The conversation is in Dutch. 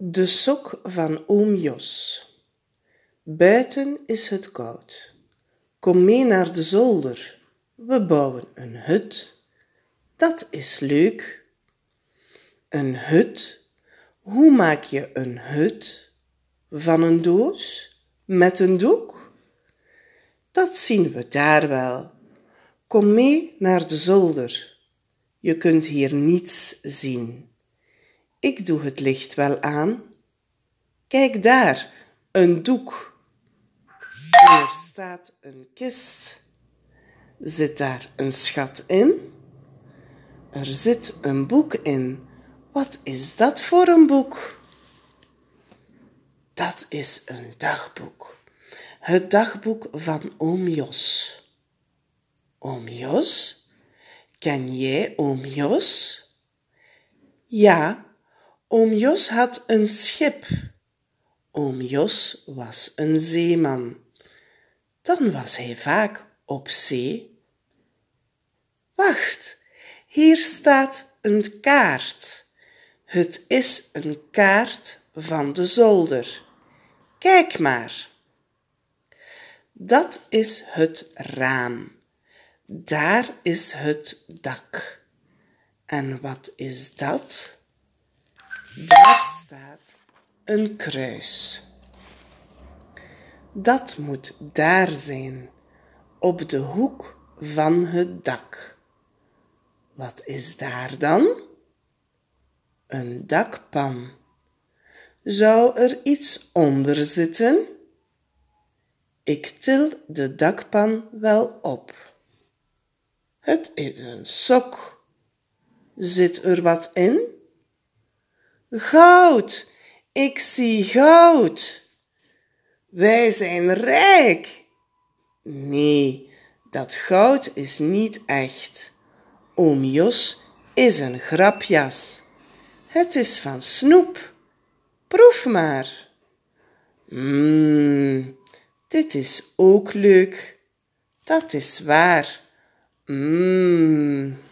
De sok van oom Jos. Buiten is het koud. Kom mee naar de zolder. We bouwen een hut. Dat is leuk. Een hut? Hoe maak je een hut? Van een doos? Met een doek? Dat zien we daar wel. Kom mee naar de zolder. Je kunt hier niets zien. Ik doe het licht wel aan. Kijk daar, een doek. En er staat een kist. Zit daar een schat in? Er zit een boek in. Wat is dat voor een boek? Dat is een dagboek. Het dagboek van oom Jos. Oom Jos? Ken jij oom Jos? Ja, Oom Jos had een schip. Oom Jos was een zeeman. Dan was hij vaak op zee. Wacht, hier staat een kaart. Het is een kaart van de zolder. Kijk maar. Dat is het raam. Daar is het dak. En wat is dat? Daar staat een kruis. Dat moet daar zijn, op de hoek van het dak. Wat is daar dan? Een dakpan. Zou er iets onder zitten? Ik til de dakpan wel op. Het is een sok. Zit er wat in? Goud, ik zie goud. Wij zijn rijk. Nee, dat goud is niet echt. Oom Jos is een grapjas. Het is van snoep. Proef maar. Mmm, dit is ook leuk. Dat is waar. Mmm.